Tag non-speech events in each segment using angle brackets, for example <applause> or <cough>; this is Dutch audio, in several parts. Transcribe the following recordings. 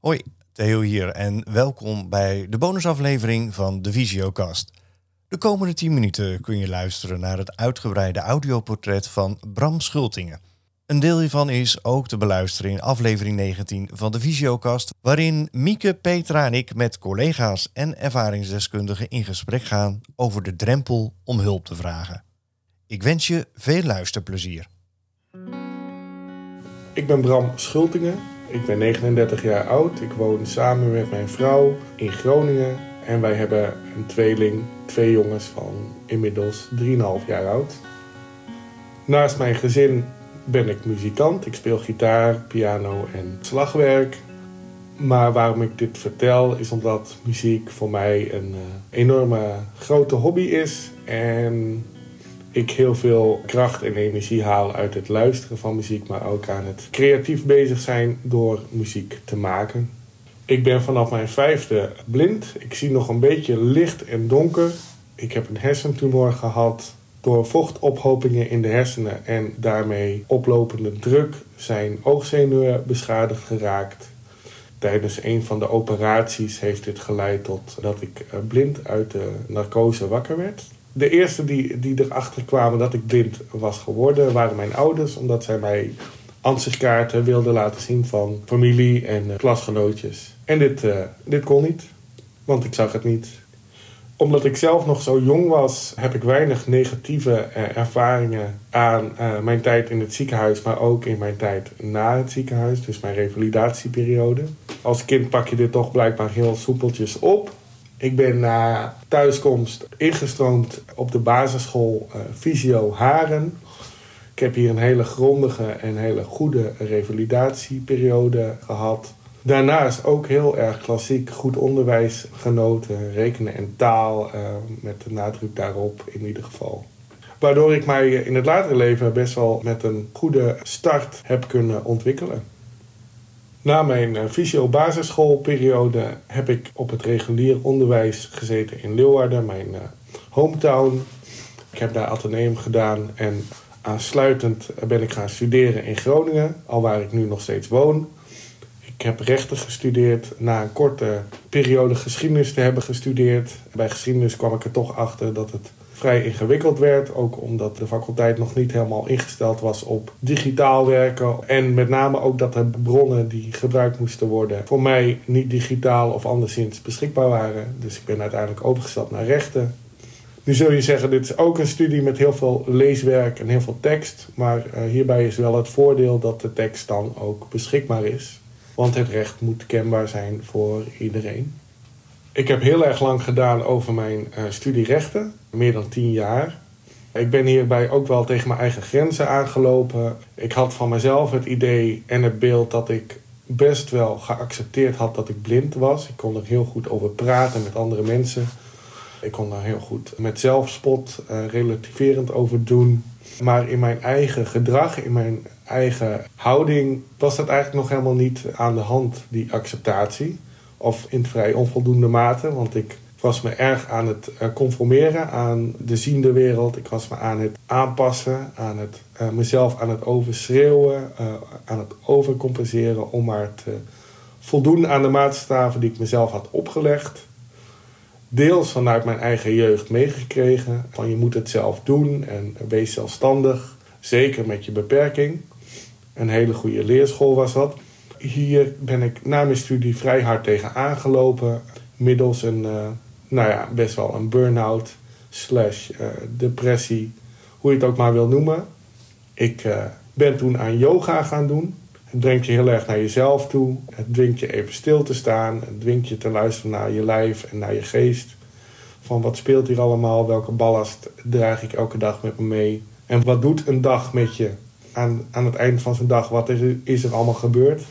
Hoi, Theo hier en welkom bij de bonusaflevering van de Visiocast. De komende 10 minuten kun je luisteren naar het uitgebreide audioportret van Bram Schultingen. Een deel hiervan is ook te beluisteren in aflevering 19 van de Visiocast, waarin Mieke, Petra en ik met collega's en ervaringsdeskundigen in gesprek gaan over de drempel om hulp te vragen. Ik wens je veel luisterplezier. Ik ben Bram Schultingen. Ik ben 39 jaar oud. Ik woon samen met mijn vrouw in Groningen. En wij hebben een tweeling, twee jongens van inmiddels 3,5 jaar oud. Naast mijn gezin ben ik muzikant. Ik speel gitaar, piano en slagwerk. Maar waarom ik dit vertel is omdat muziek voor mij een uh, enorme grote hobby is. En ik heel veel kracht en energie haal uit het luisteren van muziek, maar ook aan het creatief bezig zijn door muziek te maken. Ik ben vanaf mijn vijfde blind. Ik zie nog een beetje licht en donker. Ik heb een hersentumor gehad. Door vochtophopingen in de hersenen en daarmee oplopende druk zijn oogzenuwen beschadigd geraakt. Tijdens een van de operaties heeft dit geleid tot dat ik eh, blind uit de narcose wakker werd de eerste die, die erachter kwamen dat ik blind was geworden, waren mijn ouders, omdat zij mij ansichtkaarten wilden laten zien van familie en uh, klasgenootjes. En dit, uh, dit kon niet, want ik zag het niet. Omdat ik zelf nog zo jong was, heb ik weinig negatieve uh, ervaringen aan mijn tijd in het ziekenhuis, maar ook in mijn tijd na het ziekenhuis, dus mijn revalidatieperiode. Als kind pak je dit toch blijkbaar heel soepeltjes op. Ik ben na thuiskomst ingestroomd op de basisschool uh, Haren. Ik heb hier een hele grondige en hele goede revalidatieperiode gehad. Daarnaast ook heel erg klassiek goed onderwijs genoten, rekenen en taal, uh, met de nadruk daarop in ieder geval. Waardoor ik mij in het latere leven best wel met een goede start heb kunnen ontwikkelen. Na mijn uh, fysio-basisschoolperiode heb ik op het regulier onderwijs gezeten in Leeuwarden, mijn uh, hometown. Ik heb daar ateneum gedaan en aansluitend ben ik gaan studeren in Groningen, al waar ik nu nog steeds woon. Ik heb rechten gestudeerd na een korte periode geschiedenis te hebben gestudeerd. Bij geschiedenis kwam ik er toch achter dat het vrij ingewikkeld werd. Ook omdat de faculteit nog niet helemaal ingesteld was op digitaal werken. En met name ook dat de bronnen die gebruikt moesten worden voor mij niet digitaal of anderszins beschikbaar waren. Dus ik ben uiteindelijk overgestapt naar rechten. Nu zul je zeggen, dit is ook een studie met heel veel leeswerk en heel veel tekst. Maar uh, hierbij is wel het voordeel dat de tekst dan ook beschikbaar is. Want het recht moet kenbaar zijn voor iedereen. Ik heb heel erg lang gedaan over mijn uh, studie rechten, meer dan tien jaar. Ik ben hierbij ook wel tegen mijn eigen grenzen aangelopen. Ik had van mezelf het idee en het beeld dat ik best wel geaccepteerd had dat ik blind was. Ik kon er heel goed over praten met andere mensen. Ik kon er heel goed met zelfspot uh, relativerend over doen. Maar in mijn eigen gedrag, in mijn eigen houding, was dat eigenlijk nog helemaal niet aan de hand, die acceptatie. Of in vrij onvoldoende mate, want ik was me erg aan het eh, conformeren aan de ziende wereld. Ik was me aan het aanpassen, aan het, uh, mezelf aan het overschreeuwen, uh, aan het overcompenseren om maar te voldoen aan de maatstaven die ik mezelf had opgelegd. Deels vanuit mijn eigen jeugd meegekregen. Van je moet het zelf doen en wees zelfstandig. Zeker met je beperking. Een hele goede leerschool was dat hier ben ik na mijn studie vrij hard tegen aangelopen. Middels een, uh, nou ja, best wel een burn-out slash uh, depressie. Hoe je het ook maar wil noemen. Ik uh, ben toen aan yoga gaan doen. Het brengt je heel erg naar jezelf toe. Het dwingt je even stil te staan. Het dwingt je te luisteren naar je lijf en naar je geest. Van wat speelt hier allemaal? Welke ballast draag ik elke dag met me mee? En wat doet een dag met je? Aan, aan het eind van zijn dag, wat is is er allemaal gebeurd?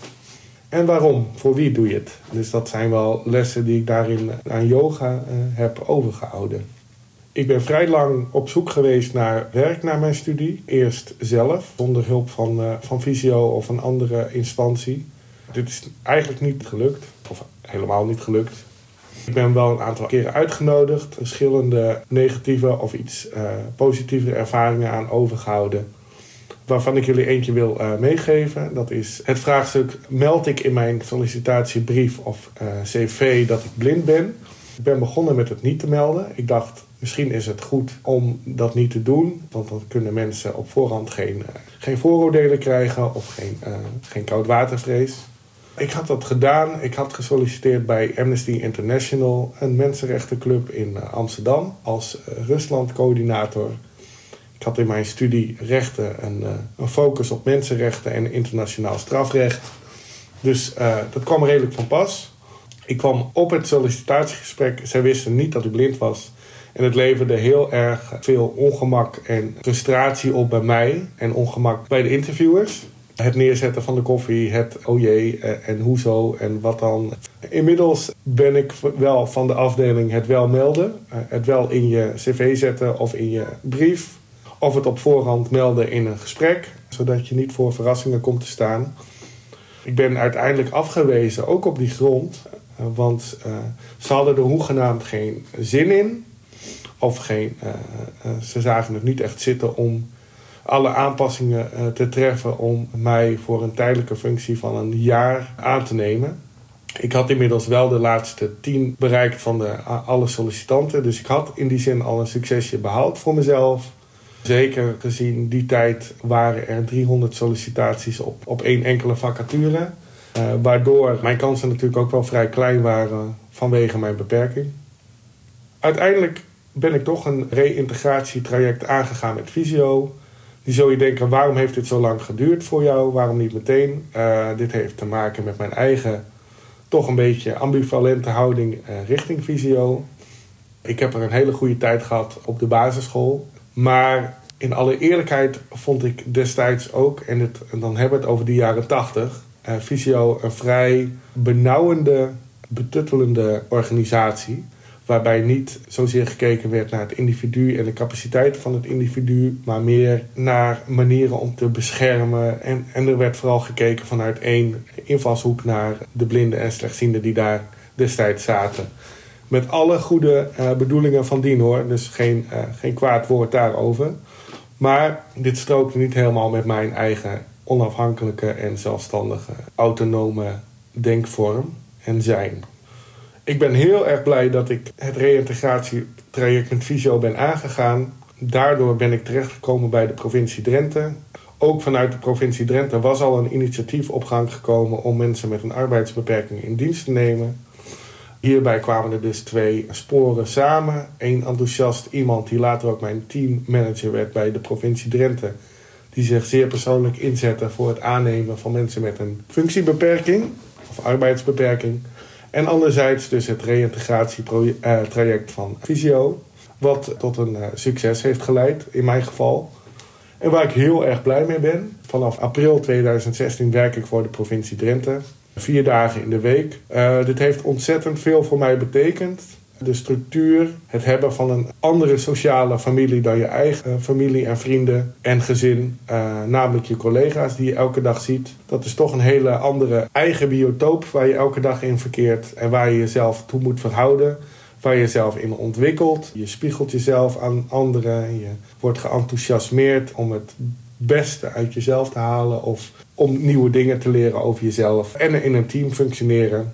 En waarom? Voor wie doe je het? Dus dat zijn wel lessen die ik daarin aan yoga uh, heb overgehouden. Ik ben vrij lang op zoek geweest naar werk na mijn studie. Eerst zelf, zonder hulp van, uh, van Visio of een andere instantie. Dit is eigenlijk niet gelukt, of helemaal niet gelukt. Ik ben wel een aantal keren uitgenodigd, verschillende negatieve of iets uh, positieve ervaringen aan overgehouden. Waarvan ik jullie eentje wil uh, meegeven. Dat is het vraagstuk: meld ik in mijn sollicitatiebrief of uh, cv dat ik blind ben? Ik ben begonnen met het niet te melden. Ik dacht, misschien is het goed om dat niet te doen, want dan kunnen mensen op voorhand geen, uh, geen vooroordelen krijgen of geen, geen koudwatervrees. Ik had dat gedaan. Ik had gesolliciteerd bij Amnesty International, een mensenrechtenclub in Amsterdam, als Ruslandcoördinator. Ik had in mijn studie rechten een, uh, een focus op mensenrechten en internationaal strafrecht. Dus uh, dat kwam redelijk van pas. Ik kwam op het sollicitatiegesprek. Zij wisten niet dat ik blind was. En het leverde heel erg veel ongemak en frustratie op bij mij. En ongemak bij de interviewers. Het neerzetten van de koffie, het oh jee eh, en hoezo en wat dan. Inmiddels ben ik wel van de afdeling het wel melden. Het wel in je cv zetten of in je brief of het op voorhand melden in een gesprek, zodat je niet voor verrassingen komt te staan. Ik ben uiteindelijk afgewezen, ook op die grond, eh, want uh, ze hadden er hoegenaamd geen zin in. Of geen, uh, ze zagen het niet echt zitten om alle aanpassingen te treffen om mij voor een tijdelijke functie van een jaar aan te nemen. Ik had inmiddels wel de laatste tien bereikt van de, alle sollicitanten. Dus ik had in die zin al een succesje behaald voor mezelf. Zeker gezien die tijd waren er 300 sollicitaties op, op één enkele vacature. Uh, waardoor mijn kansen natuurlijk ook wel vrij klein waren vanwege mijn beperking. Uiteindelijk ben ik toch een reïntegratietraject aangegaan met Visio. Die zul je denken, waarom heeft dit zo lang geduurd voor jou? Waarom niet meteen? Uh, dit heeft te maken met mijn eigen toch een beetje ambivalente houding uh, richting Visio. Ik heb er een hele goede tijd gehad op de basisschool. Maar in alle eerlijkheid vond ik destijds ook, en, het, en dan hebben we het over de jaren tachtig, uh, Visio een vrij benauwende, betuttelende organisatie. Waarbij niet zozeer gekeken werd naar het individu en de capaciteit van het individu, maar meer naar manieren om te beschermen. En, en er werd vooral gekeken vanuit één invalshoek naar de blinden en slechtzienden die daar destijds zaten. Met alle goede uh, bedoelingen van dien hoor. Dus geen, uh, geen kwaad woord daarover. Maar dit strookte niet helemaal met mijn eigen onafhankelijke en zelfstandige autonome denkvorm en zijn. Ik ben heel erg blij dat ik het reïntegratietraject met Visio ben aangegaan. Daardoor ben ik terechtgekomen bij de provincie Drenthe. Ook vanuit de provincie Drenthe was al een initiatief op gang gekomen om mensen met een arbeidsbeperking in dienst te nemen. Hierbij kwamen er dus twee sporen samen. Eén enthousiast iemand die later ook mijn teammanager werd bij de provincie Drenthe. Die zich zeer persoonlijk inzette voor het aannemen van mensen met een functiebeperking of arbeidsbeperking. En anderzijds dus het reïntegratietraject van Visio. Wat tot een uh, succes heeft geleid in mijn geval. En waar ik heel erg blij mee ben. Vanaf april 2016 werk ik voor de provincie Drenthe vier dagen in de week. Uh, dit heeft ontzettend veel voor mij betekend. De structuur, het hebben van een andere sociale familie dan je eigen uh, familie en vrienden en gezin, uh, namelijk je collega's die je elke dag ziet. Dat is toch een hele andere eigen biotoop waar je elke dag in verkeert en waar je jezelf toe moet verhouden waar je jezelf in ontwikkelt. Je spiegelt jezelf aan anderen. Je wordt geenthousiasmeerd om het beste uit jezelf te halen of om nieuwe dingen te leren over jezelf en in een team functioneren.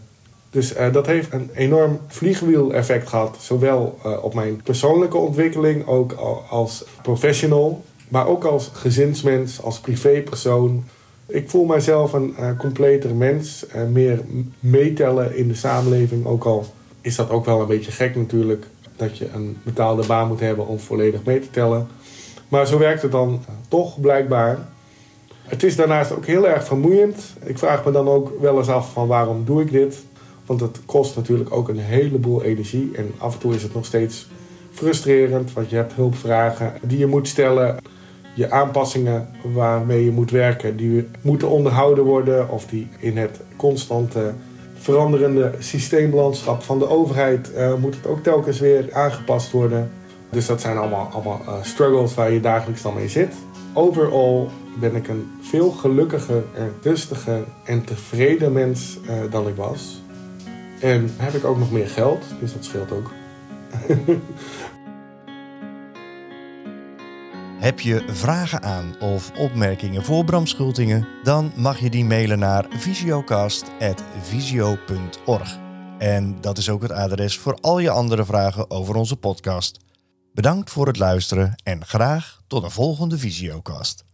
Dus uh, dat heeft een enorm vliegwiel-effect gehad, zowel uh, op mijn persoonlijke ontwikkeling, ook als professional, maar ook als gezinsmens, als privépersoon. Ik voel mijzelf een uh, completer mens, meer meetellen in de samenleving, ook al is dat ook wel een beetje gek natuurlijk, dat je een betaalde baan moet hebben om volledig mee te tellen. Maar zo werkt het dan toch blijkbaar. Het is daarnaast ook heel erg vermoeiend. Ik vraag me dan ook wel eens af van waarom doe ik dit? Want het kost natuurlijk ook een heleboel energie. En af en toe is het nog steeds frustrerend, want je hebt hulpvragen die je moet stellen. Je aanpassingen waarmee je moet werken, die moeten onderhouden worden. Of die in het constante veranderende systeemlandschap van de overheid uh, moet het ook telkens weer aangepast worden. Dus dat zijn allemaal, allemaal eh, struggles waar je dagelijks dan mee zit. Overal ben ik een veel gelukkiger rustiger en tevreden mens eh, dan ik was. En heb ik ook nog meer geld, dus dat scheelt ook. <laughs> Heb je vragen aan of opmerkingen voor Bram Schultingen? Dan mag je die mailen naar visiocast.visio.org. En dat is ook het adres voor al je andere vragen over onze podcast. Bedankt voor het luisteren en graag tot een volgende Visiocast.